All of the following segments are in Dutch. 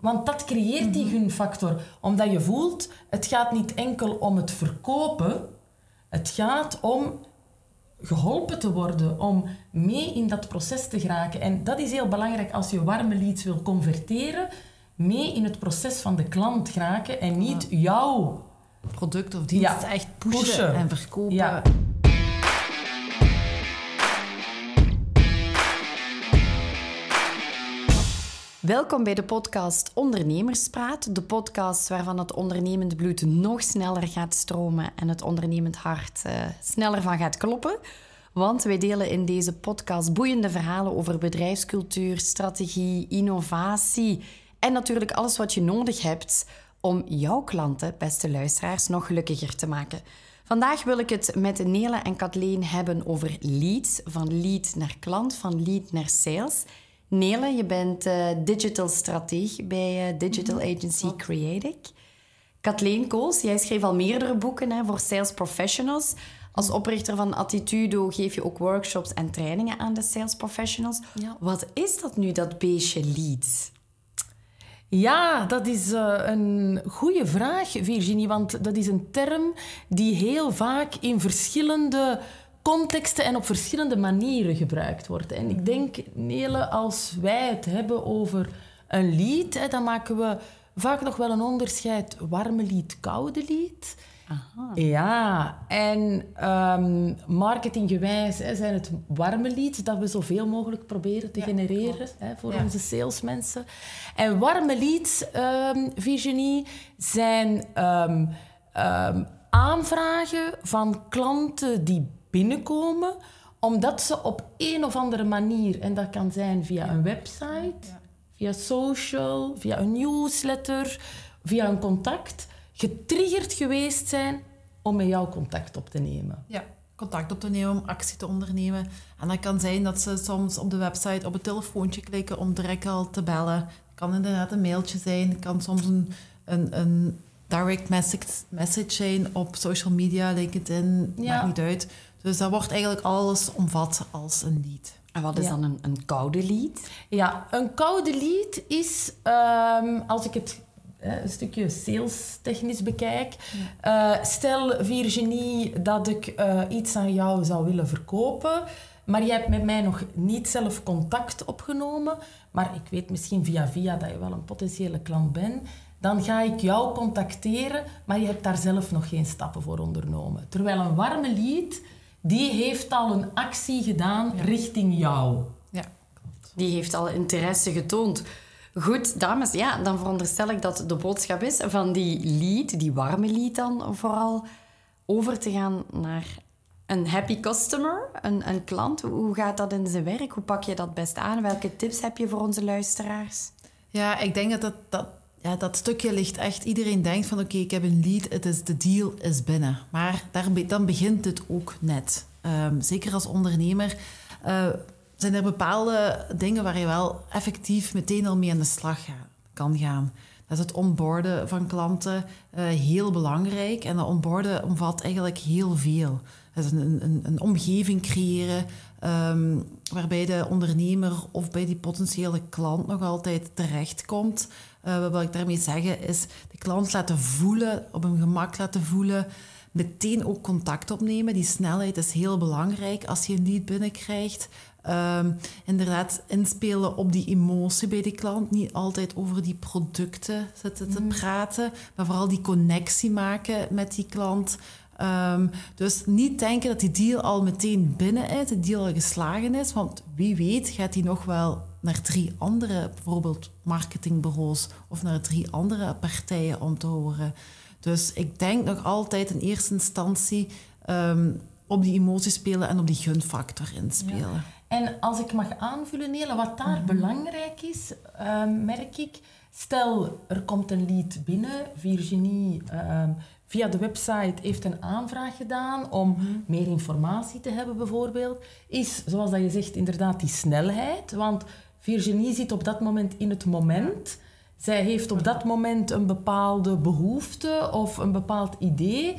Want dat creëert die gunfactor. Omdat je voelt, het gaat niet enkel om het verkopen. Het gaat om geholpen te worden, om mee in dat proces te geraken. En dat is heel belangrijk als je warme leads wil converteren. Mee in het proces van de klant geraken en niet jouw Product of dienst Ja, echt pushen, pushen. en verkopen. Ja. Welkom bij de podcast Ondernemerspraat. De podcast waarvan het ondernemend bloed nog sneller gaat stromen en het ondernemend hart eh, sneller van gaat kloppen. Want wij delen in deze podcast boeiende verhalen over bedrijfscultuur, strategie, innovatie en natuurlijk alles wat je nodig hebt om jouw klanten, beste luisteraars, nog gelukkiger te maken. Vandaag wil ik het met Nele en Kathleen hebben over leads. Van lead naar klant, van lead naar sales. Nele, je bent eh, digital strateeg bij eh, digital agency Creatic. Kathleen Kools, jij schreef al meerdere boeken hè, voor sales professionals. Als oprichter van Attitudo geef je ook workshops en trainingen aan de sales professionals. Ja. Wat is dat nu, dat beestje leads? Ja, dat is eh, een goede vraag, Virginie. Want dat is een term die heel vaak in verschillende contexten en op verschillende manieren gebruikt wordt. En ik denk, Nele, als wij het hebben over een lied, hè, dan maken we vaak nog wel een onderscheid warme lied, koude lied. Ja, en ehm, marketinggewijs hè, zijn het warme leads dat we zoveel mogelijk proberen te genereren hè, voor Ja. onze salesmensen. En warme leads, ehm, Virginie, zijn ehm, aanvragen van klanten die binnenkomen omdat ze op een of andere manier, en dat kan zijn via een website, via social, via een newsletter, via een contact, getriggerd geweest zijn om met jou contact op te nemen. Ja, contact op te nemen, om actie te ondernemen. En dat kan zijn dat ze soms op de website op het telefoontje klikken om direct al te bellen. Het kan inderdaad een mailtje zijn, het kan soms een, een, een direct message, message zijn op social media, LinkedIn, Ja. maakt niet uit. Dus dat wordt eigenlijk alles omvat als een lead. En wat is Ja. dan een, een koude lead? Ja, een koude lead is, ehm, als ik het eh, een stukje sales-technisch bekijk. eh, stel, Virginie, dat ik eh, iets aan jou zou willen verkopen, maar je hebt met mij nog niet zelf contact opgenomen, maar ik weet misschien via via dat je wel een potentiële klant bent. Dan ga ik jou contacteren, maar je hebt daar zelf nog geen stappen voor ondernomen. Terwijl een warme lead, die heeft al een actie gedaan richting jou. Ja, klopt. Die heeft al interesse getoond. Goed, dames, ja, dan veronderstel ik dat de boodschap is van die lead, die warme lead dan vooral, over te gaan naar een happy customer, een, een klant. Hoe gaat dat in zijn werk? Hoe pak je dat best aan? Welke tips heb je voor onze luisteraars? Ja, ik denk dat dat, dat, ja, dat stukje ligt echt... Iedereen denkt van, oké, ik heb een lead, het is, de deal is binnen. Maar daar, dan begint het ook net. Ehm, zeker als ondernemer eh, zijn er bepaalde dingen waar je wel effectief meteen al mee aan de slag kan gaan. Dat is het onboarden van klanten eh, heel belangrijk. En dat onboarden omvat eigenlijk heel veel. Dat is een, een, een omgeving creëren ehm, waarbij de ondernemer of bij die potentiële klant nog altijd terechtkomt. Eh wat wil ik daarmee zeggen is de klant laten voelen, op een gemak laten voelen. Meteen ook contact opnemen. Die snelheid is heel belangrijk als je een lead binnenkrijgt. Ehm, inderdaad, inspelen op die emotie bij die klant. Niet altijd over die producten zitten te praten, maar vooral die connectie maken met die klant. Ehm, dus niet denken dat die deal al meteen binnen is, de deal al geslagen is. Want wie weet gaat die nog wel naar drie andere, bijvoorbeeld marketingbureaus of naar drie andere partijen om te horen. Dus ik denk nog altijd in eerste instantie ehm, op die emotie spelen en op die gunfactor inspelen. En als ik mag aanvullen, Nele, wat daar belangrijk is, ehm, merk ik. Stel, er komt een lead binnen. Virginie via de website heeft een aanvraag gedaan om meer informatie te hebben, bijvoorbeeld. Is, zoals dat je zegt, inderdaad die snelheid. Want Virginie zit op dat moment in het moment. Zij heeft op dat moment een bepaalde behoefte of een bepaald idee.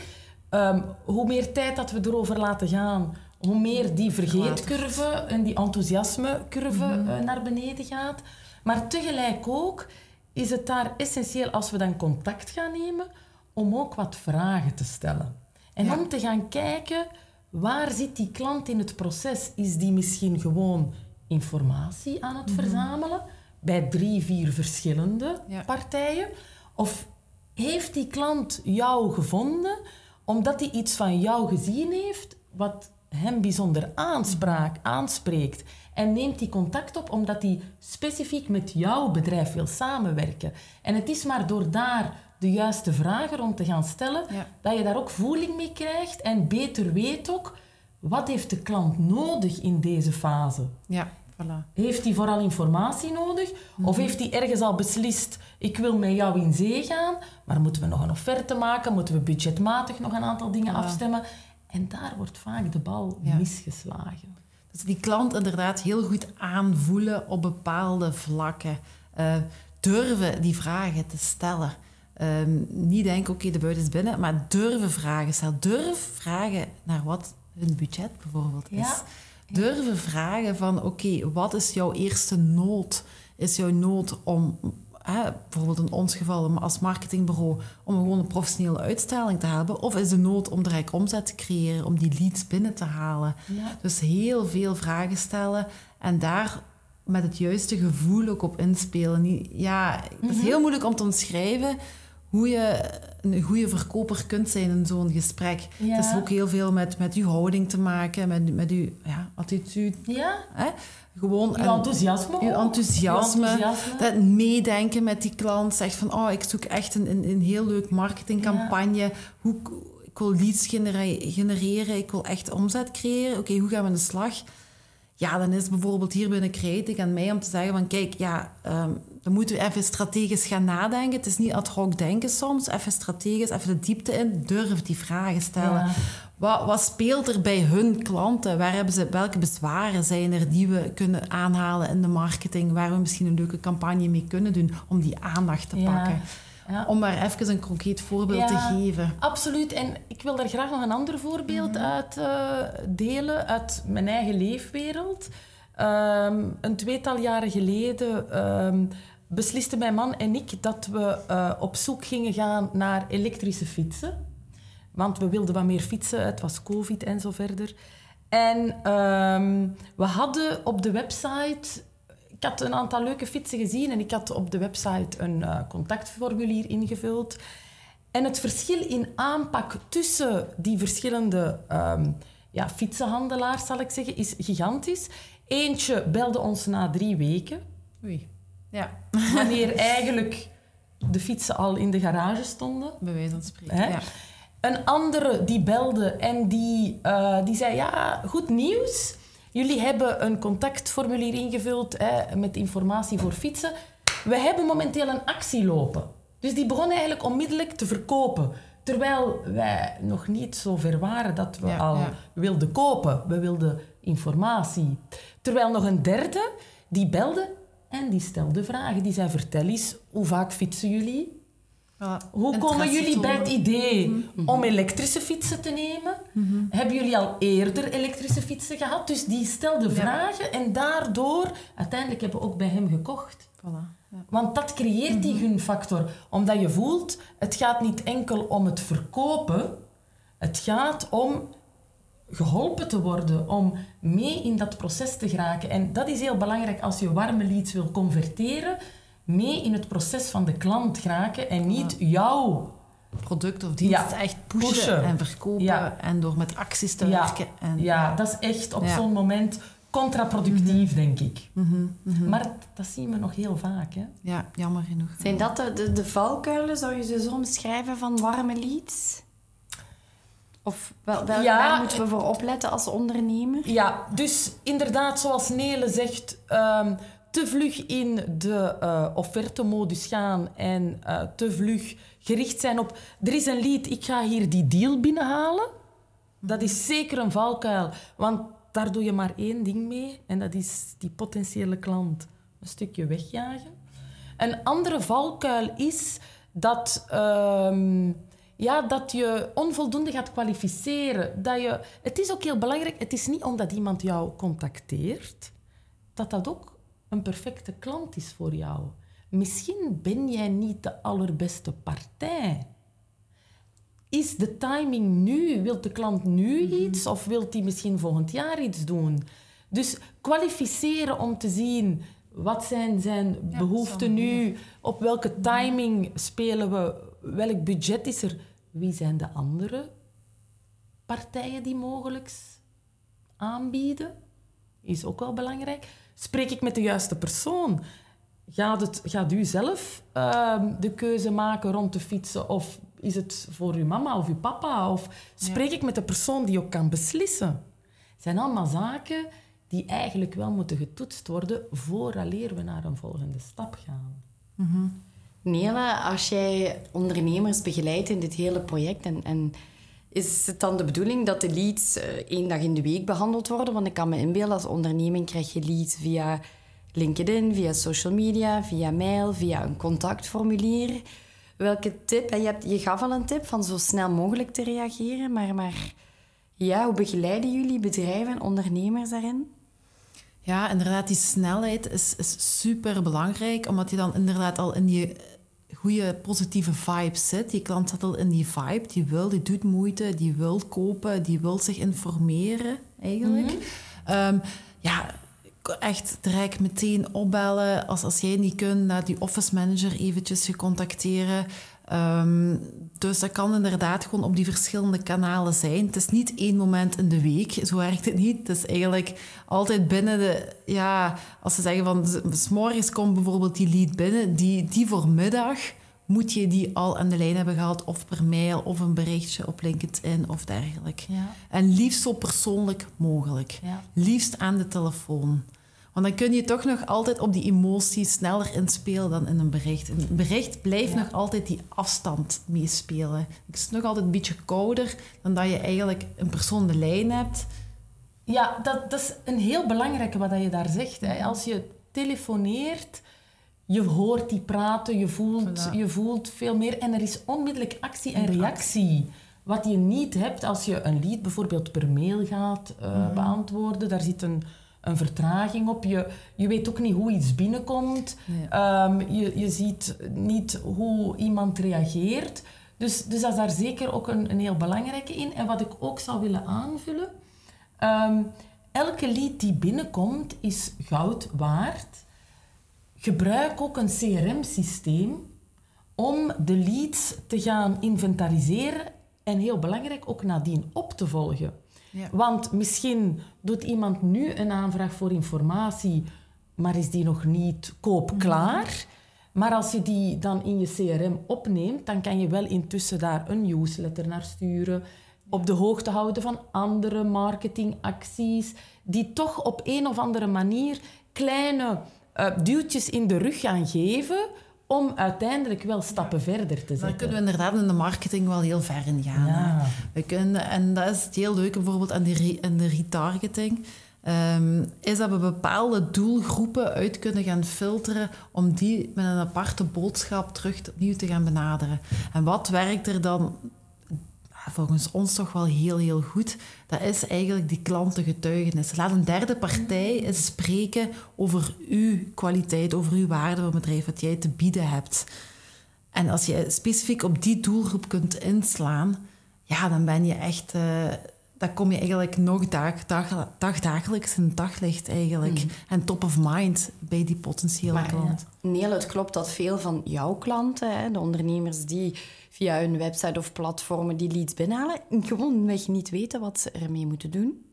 Ehm, hoe meer tijd dat we erover laten gaan, hoe meer die vergeetcurve en die enthousiasmecurve eh, naar beneden gaat. Maar tegelijk ook is het daar essentieel als we dan contact gaan nemen om ook wat vragen te stellen. En Ja. om te gaan kijken, waar zit die klant in het proces? Is die misschien gewoon informatie aan het verzamelen bij drie, vier verschillende Ja. partijen? Of heeft die klant jou gevonden omdat hij iets van jou gezien heeft wat hem bijzonder aanspraak, aanspreekt? En neemt die contact op omdat hij specifiek met jouw bedrijf wil samenwerken. En het is maar door daar de juiste vragen rond te gaan stellen, Ja. dat je daar ook voeling mee krijgt en beter weet ook wat heeft de klant nodig in deze fase. Ja, voilà. Heeft hij vooral informatie nodig? Of heeft hij ergens al beslist, ik wil met jou in zee gaan, maar moeten we nog een offerte maken? Moeten we budgetmatig nog een aantal dingen afstemmen? En daar wordt vaak de bal Ja. misgeslagen. Dus die klant inderdaad heel goed aanvoelen op bepaalde vlakken. Eh, durven die vragen te stellen. Ehm, niet denken, oké, de buiten is binnen, maar durven vragen stellen. Durf vragen naar wat hun budget bijvoorbeeld is. Durven vragen van, oké, wat is jouw eerste nood? Is jouw nood om, hè, bijvoorbeeld in ons geval als marketingbureau, om gewoon een professionele uitstraling te hebben? Of is de nood om direct omzet te creëren, om die leads binnen te halen? Ja. Dus heel veel vragen stellen en daar met het juiste gevoel ook op inspelen. Ja, het is heel moeilijk om te omschrijven hoe je een goede verkoper kunt zijn in zo'n gesprek. Ja. Het is ook heel veel met, met je houding te maken, met, met je ja, attitude. Ja, Hè? Gewoon uw een- enthousiasme je enthousiasme, dat meedenken met die klant. Zeg van, oh, ik zoek echt een, een, een heel leuk marketingcampagne. Hoe, ik wil leads genere- genereren, ik wil echt omzet creëren. Oké, hoe gaan we aan de slag? Ja, dan is bijvoorbeeld hier binnen Creative aan mij om te zeggen van, kijk, ja, ehm, dan moeten we even strategisch gaan nadenken. Het is niet ad hoc denken soms. Even strategisch, even de diepte in. Durf die vragen stellen. Ja. Wat, wat speelt er bij hun klanten? Waar hebben ze, welke bezwaren zijn er die we kunnen aanhalen in de marketing? Waar we misschien een leuke campagne mee kunnen doen om die aandacht te Ja. pakken. Ja. Om maar even een concreet voorbeeld Ja. te geven. Absoluut. En ik wil daar graag nog een ander voorbeeld uit eh, delen, uit mijn eigen leefwereld. Ehm, een tweetal jaren geleden ehm, beslisten mijn man en ik dat we eh, op zoek gingen gaan naar elektrische fietsen. Want we wilden wat meer fietsen, het was covid en zo verder. En ehm, we hadden op de website... Ik had een aantal leuke fietsen gezien en ik had op de website een eh, contactformulier ingevuld. En het verschil in aanpak tussen die verschillende ehm, ja, fietsenhandelaars, zal ik zeggen, is gigantisch. Eentje belde ons na drie weken, Oei. Ja, wanneer eigenlijk de fietsen al in de garage stonden. bij wijze van spreken. Hè? Ja. Een andere die belde en die, eh, die zei: Ja, goed nieuws. Jullie hebben een contactformulier ingevuld hè, met informatie voor fietsen. We hebben momenteel een actie lopen. Dus die begon eigenlijk onmiddellijk te verkopen. Terwijl wij nog niet zo ver waren dat we Ja, al ja. wilden kopen. We wilden informatie. Terwijl nog een derde, die belde en die stelde vragen. Die zei, vertel eens, hoe vaak fietsen jullie? Hoe komen jullie bij het idee om elektrische fietsen te nemen? Hebben jullie al eerder elektrische fietsen gehad? Dus die stelde vragen en daardoor, uiteindelijk hebben we ook bij hem gekocht. Voilà. Ja. Want dat creëert die gunfactor. Omdat je voelt, het gaat niet enkel om het verkopen. Het gaat om geholpen te worden, om mee in dat proces te geraken. En dat is heel belangrijk als je warme leads wil converteren. Mee in het proces van de klant geraken en niet jouw... Product of dienst Ja, echt pushen, pushen. en verkopen. Ja. En door met acties te Ja, werken. En, ja, dat is echt op Ja. zo'n moment contraproductief, denk ik. Mhm, mhm. Maar dat zien we nog heel vaak. Hè? ja, jammer genoeg. Zijn dat de, de, de valkuilen, zou je ze zo omschrijven, van warme leads? Of wel, wel, Ja, waar moeten we voor opletten als ondernemer? Ja, dus inderdaad, zoals Nele zegt, ehm, te vlug in de eh offertemodus gaan en eh, te vlug gericht zijn op... Er is een lead, ik ga hier die deal binnenhalen. Dat is zeker een valkuil, want daar doe je maar één ding mee en dat is die potentiële klant een stukje wegjagen. Een andere valkuil is dat, ehm, ja, dat je onvoldoende gaat kwalificeren. Dat je, het is ook heel belangrijk, het is niet omdat iemand jou contacteert, dat dat ook een perfecte klant is voor jou. misschien ben jij niet de allerbeste partij. Is de timing nu? Wilt de klant nu iets of wilt hij misschien volgend jaar iets doen? Dus kwalificeren om te zien wat zijn zijn behoeften nu, op welke timing spelen we, welk budget is er, wie zijn de andere partijen die mogelijk aanbieden, is ook wel belangrijk. Spreek ik met de juiste persoon? Gaat, het, gaat u zelf ehm, de keuze maken rond te fietsen of is het voor uw mama of uw papa? Of spreek ik met de persoon die ook kan beslissen? Het zijn allemaal zaken die eigenlijk wel moeten getoetst worden vooraleer we naar een volgende stap gaan. Mm Nela, als jij ondernemers begeleidt in dit hele project en, en is het dan de bedoeling dat de leads uh, één dag in de week behandeld worden? Want ik kan me inbeelden, als onderneming krijg je leads via LinkedIn, via social media, via mail, via een contactformulier. Welke tip? Je, hebt, je gaf al een tip van zo snel mogelijk te reageren, maar, maar ja, hoe begeleiden jullie bedrijven en ondernemers daarin? Ja, inderdaad, die snelheid is, is super belangrijk, omdat je dan inderdaad al in die goede positieve vibe zit. Die klant zit al in die vibe, die wil, die doet moeite, die wil kopen, die wil zich informeren eigenlijk. Ehm, ja, echt direct meteen opbellen. Als, als jij niet kunt, naar die office manager eventjes je Ehm, dus dat kan inderdaad gewoon op die verschillende kanalen zijn. Het is niet één moment in de week, zo werkt het niet. Het is eigenlijk altijd binnen de... Ja, als ze zeggen van... S morgens komt bijvoorbeeld die lead binnen, die, die voor middag moet je die al aan de lijn hebben gehad, of per mail, of een berichtje op LinkedIn of dergelijke. Ja. En liefst zo persoonlijk mogelijk. Ja. Liefst aan de telefoon. Want dan kun je toch nog altijd op die emotie sneller inspelen dan in een bericht. een bericht blijft nog altijd die afstand meespelen. Het is nog altijd een beetje kouder dan dat je eigenlijk een persoon de lijn hebt. Ja, dat, dat is een heel belangrijke wat je daar zegt. Hè. Als je telefoneert, je hoort die praten, je voelt, je voelt veel meer en er is onmiddellijk actie en reactie. Wat je niet hebt als je een lied bijvoorbeeld per mail gaat uh, beantwoorden, daar zit een een vertraging op. Je, je weet ook niet hoe iets binnenkomt. Ehm, je, je ziet niet hoe iemand reageert. Dus, dus dat is daar zeker ook een, een heel belangrijke in. En wat ik ook zou willen aanvullen. Um, elke lied die binnenkomt is goud waard. Gebruik ook een CRM-systeem om de leads te gaan inventariseren en heel belangrijk ook nadien op te volgen. Want misschien doet iemand nu een aanvraag voor informatie, maar is die nog niet koopklaar. Mhm. Maar als je die dan in je CRM opneemt, dan kan je wel intussen daar een newsletter naar sturen. Op de hoogte houden van andere marketingacties, die toch op een of andere manier kleine uh, duwtjes in de rug gaan geven om uiteindelijk wel stappen verder te zetten. Dan kunnen we inderdaad in de marketing wel heel ver in gaan. Ja. We kunnen, en dat is het heel leuke bijvoorbeeld aan, die aan de retargeting. Um, is dat we bepaalde doelgroepen uit kunnen gaan filteren om die met een aparte boodschap terug opnieuw te gaan benaderen. En wat werkt er dan volgens ons toch wel heel, heel goed. Dat is eigenlijk die klantengetuigenis. Laat een derde partij eens spreken over uw kwaliteit, over uw waarde van bedrijf, wat jij te bieden hebt. En als je specifiek op die doelgroep kunt inslaan, ja, dan ben je echt... Uh, dan kom je eigenlijk nog dag, dag, dagdagelijks in het daglicht eigenlijk. Mm. En top of mind bij die potentiële klant. Neel, het klopt dat veel van jouw klanten, hè, de ondernemers die via hun website of platformen die leads binnenhalen, gewoon weg niet weten wat ze ermee moeten doen?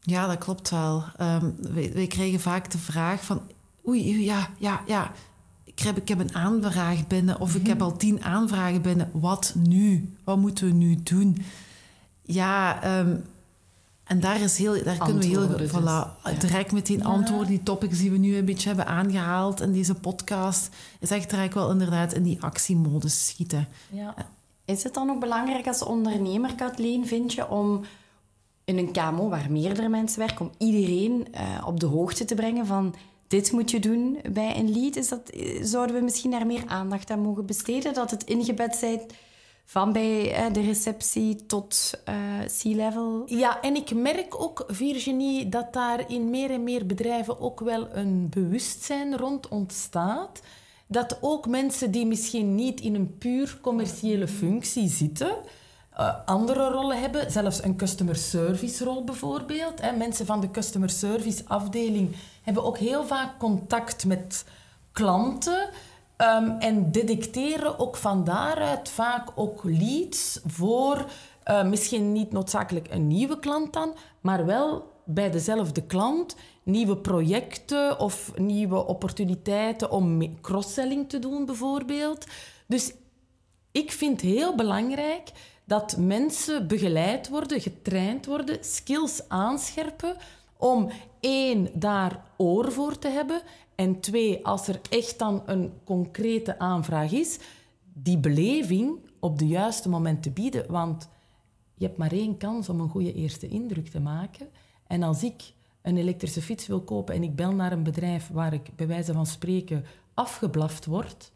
Ja, dat klopt wel. Um, wij, krijgen vaak de vraag van... Oei, ja, ja, ja. Ik heb, ik heb een aanvraag binnen of ik heb mhm. al tien aanvragen binnen. Wat nu? Wat moeten we nu doen? Ja, um, en daar, is heel, daar kunnen we heel dus. voilà, direct meteen antwoorden. Die topics die we nu een beetje hebben aangehaald in deze podcast, is echt direct wel inderdaad in die actiemodus schieten. Ja. Is het dan ook belangrijk als ondernemer, Kathleen, vind je, om in een KMO waar meerdere mensen werken, om iedereen uh, op de hoogte te brengen van dit moet je doen bij een lead? Is dat, zouden we misschien daar meer aandacht aan mogen besteden? Dat het ingebed van bij eh, de receptie tot uh, C-level. Ja, en ik merk ook, Virginie, dat daar in meer en meer bedrijven ook wel een bewustzijn rond ontstaat. Dat ook mensen die misschien niet in een puur commerciële functie zitten, uh, andere rollen hebben. Zelfs een customer service rol bijvoorbeeld. Mensen van de customer service afdeling hebben ook heel vaak contact met klanten. Um, en detecteren ook van daaruit vaak ook leads voor uh, misschien niet noodzakelijk een nieuwe klant dan, maar wel bij dezelfde klant nieuwe projecten of nieuwe opportuniteiten om cross-selling te doen bijvoorbeeld. Dus ik vind heel belangrijk dat mensen begeleid worden, getraind worden, skills aanscherpen om één, daar oor voor te hebben en twee, als er echt dan een concrete aanvraag is, die beleving op de juiste moment te bieden. Want je hebt maar één kans om een goede eerste indruk te maken. En als ik een elektrische fiets wil kopen en ik bel naar een bedrijf waar ik bij wijze van spreken afgeblaft word,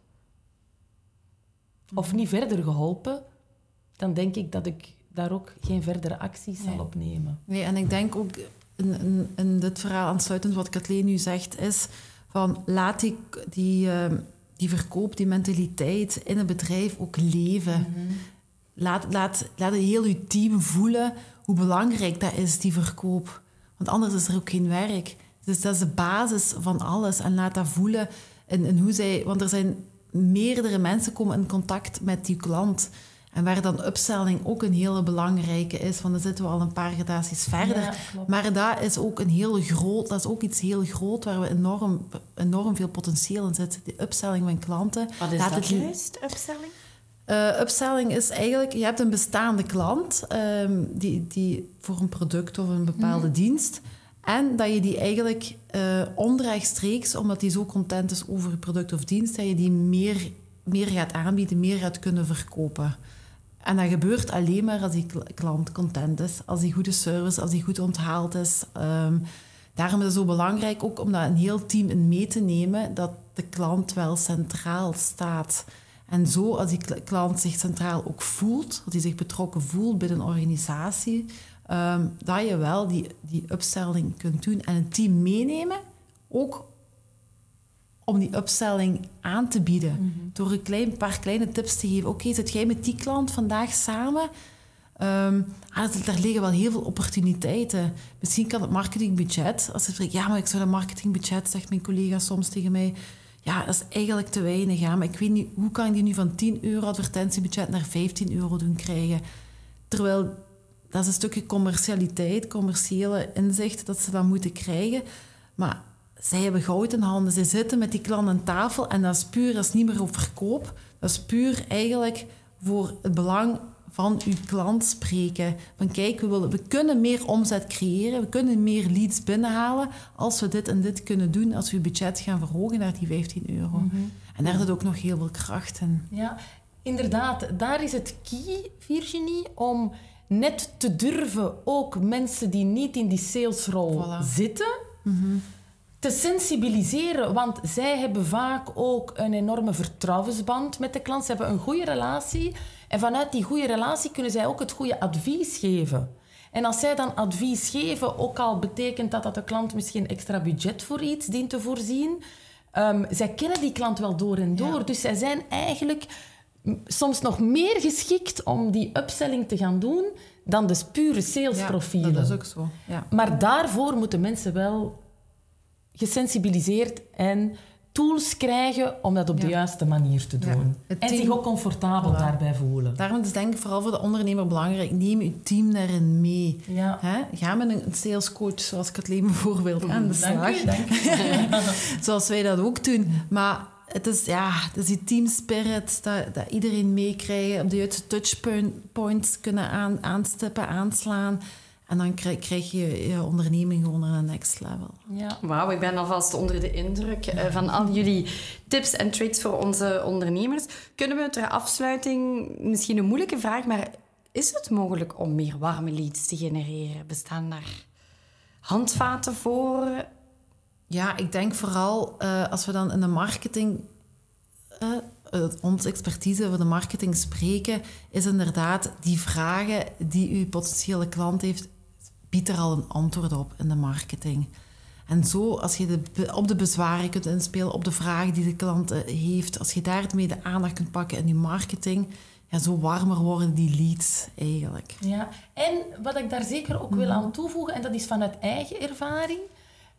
of niet verder geholpen, dan denk ik dat ik daar ook geen verdere acties zal opnemen. Nee, en ik denk ook in, in, in dit verhaal aansluitend wat Kathleen nu zegt, is van laat die, die, ehm, die verkoop, die mentaliteit in een bedrijf ook leven. Mhm. laat, laat, laat heel je team voelen hoe belangrijk dat is, die verkoop. Want anders is er ook geen werk. Dus dat is de basis van alles. En laat dat voelen in, in hoe zij... Want er zijn meerdere mensen komen in contact met die klant. En waar dan upselling ook een hele belangrijke is, want dan zitten we al een paar gradaties verder. maar dat is ook een heel groot, dat is ook iets heel groot waar we enorm, enorm veel potentieel in zitten. Die upselling van klanten. Wat is Laat dat het, juist, upselling? Uh, upselling is eigenlijk, je hebt een bestaande klant um, die, die voor een product of een bepaalde mhm. dienst. En dat je die eigenlijk uh, onrechtstreeks, omdat die zo content is over je product of dienst, dat je die meer, meer gaat aanbieden, meer gaat kunnen verkopen. En dat gebeurt alleen maar als die klant content is, als die goede service, als die goed onthaald is. Um, daarom is het zo belangrijk ook om dat een heel team in mee te nemen, dat de klant wel centraal staat. En zo, als die klant zich centraal ook voelt, dat hij zich betrokken voelt binnen een organisatie, um, dat je wel die, die upselling kunt doen en een team meenemen, ook om die upselling aan te bieden. Mhm. Door een klein, paar kleine tips te geven. Oké, zit jij met die klant vandaag samen? Um, ah, daar liggen wel heel veel opportuniteiten. Misschien kan het marketingbudget... Als ze zeggen, ja, maar ik zou dat marketingbudget... zegt mijn collega soms tegen mij... Ja, dat is eigenlijk te weinig. Ja, maar ik weet niet, hoe kan ik die nu van 10 euro advertentiebudget naar 15 euro doen krijgen? Terwijl dat is een stukje commercialiteit, commerciële inzicht dat ze dan moeten krijgen. Maar zij hebben goud in handen. Ze zitten met die klant aan tafel en dat is puur, dat is niet meer op verkoop. Dat is puur eigenlijk voor het belang van uw klant spreken. Van kijk, we, willen, we kunnen meer omzet creëren, we kunnen meer leads binnenhalen als we dit en dit kunnen doen, als we uw budget gaan verhogen naar die 15 euro. Mhm. En daar zit ook nog heel veel kracht in. Ja, inderdaad. Daar is het key, Virginie, om net te durven ook mensen die niet in die salesrol zitten... Mhm te sensibiliseren, want zij hebben vaak ook een enorme vertrouwensband met de klant. Ze hebben een goede relatie en vanuit die goede relatie kunnen zij ook het goede advies geven. En als zij dan advies geven, ook al betekent dat dat de klant misschien extra budget voor iets dient te voorzien, um, zij kennen die klant wel door en door. Dus zij zijn eigenlijk soms nog meer geschikt om die upselling te gaan doen dan de pure salesprofielen. Ja, dat is ook zo. Ja. Maar daarvoor moeten mensen wel gesensibiliseerd en tools krijgen om dat op de juiste manier te doen. En zich ook comfortabel daarbij voelen. Daarom is denk ik vooral voor de ondernemer belangrijk, neem je team daarin mee. Hè? Ga met een salescoach, zoals Kathleen bijvoorbeeld, aan de slag. zoals wij dat ook doen. Maar het is, ja, het is die team spirit, dat, dat iedereen meekrijgen, op de juiste touchpoints kunnen aan, aanstippen, aanslaan. En dan krijg, je je onderneming gewoon naar een next level. Ja. Wauw, ik ben alvast onder de indruk eh, van al jullie tips en tricks voor onze ondernemers. Kunnen we ter afsluiting, misschien een moeilijke vraag, maar is het mogelijk om meer warme leads te genereren? Bestaan daar handvaten voor? Ja, ik denk vooral uh, als we dan in de marketing uh, uh, onze expertise voor de marketing spreken, is inderdaad die vragen die uw potentiële klant heeft, biedt er al een antwoord op in de marketing. En zo, als je de, op de bezwaren kunt inspelen, op de vragen die de klant heeft, als je daarmee de aandacht kunt pakken in je marketing, ja, zo warmer worden die leads eigenlijk. Ja, en wat ik daar zeker ook wil mhm. aan toevoegen, en dat is vanuit eigen ervaring,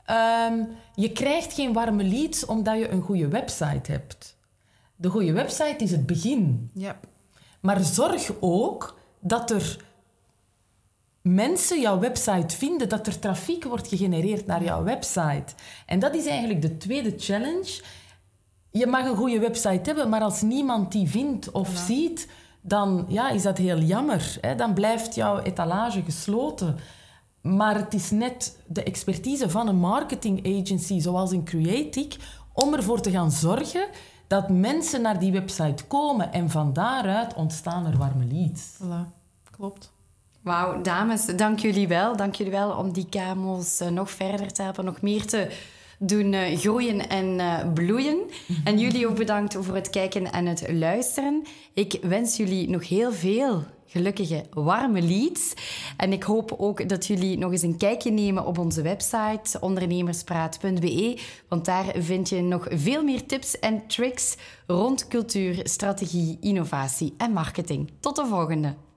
um, je krijgt geen warme leads omdat je een goede website hebt. De goede website is het begin. Ja. Maar zorg ook dat er mensen jouw website vinden, dat er trafiek wordt gegenereerd naar jouw website. En dat is eigenlijk de tweede challenge. Je mag een goede website hebben, maar als niemand die vindt of ziet, dan ja, is dat heel jammer. Hè? Dan blijft jouw etalage gesloten. Maar het is net de expertise van een marketing agency, zoals in Creatic, om ervoor te gaan zorgen dat mensen naar die website komen en van daaruit ontstaan er warme leads. Voilà, klopt. Wauw, dames, dank jullie wel. Dank jullie wel om die kamels eh, nog verder te helpen, nog meer te doen uh, groeien en uh, bloeien. En jullie ook bedankt voor het kijken en het luisteren. Ik wens jullie nog heel veel gelukkige, warme leads. En ik hoop ook dat jullie nog eens een kijkje nemen op onze website ondernemerspraat.be, want daar vind je nog veel meer tips en tricks rond cultuur, strategie, innovatie en marketing. Tot de volgende!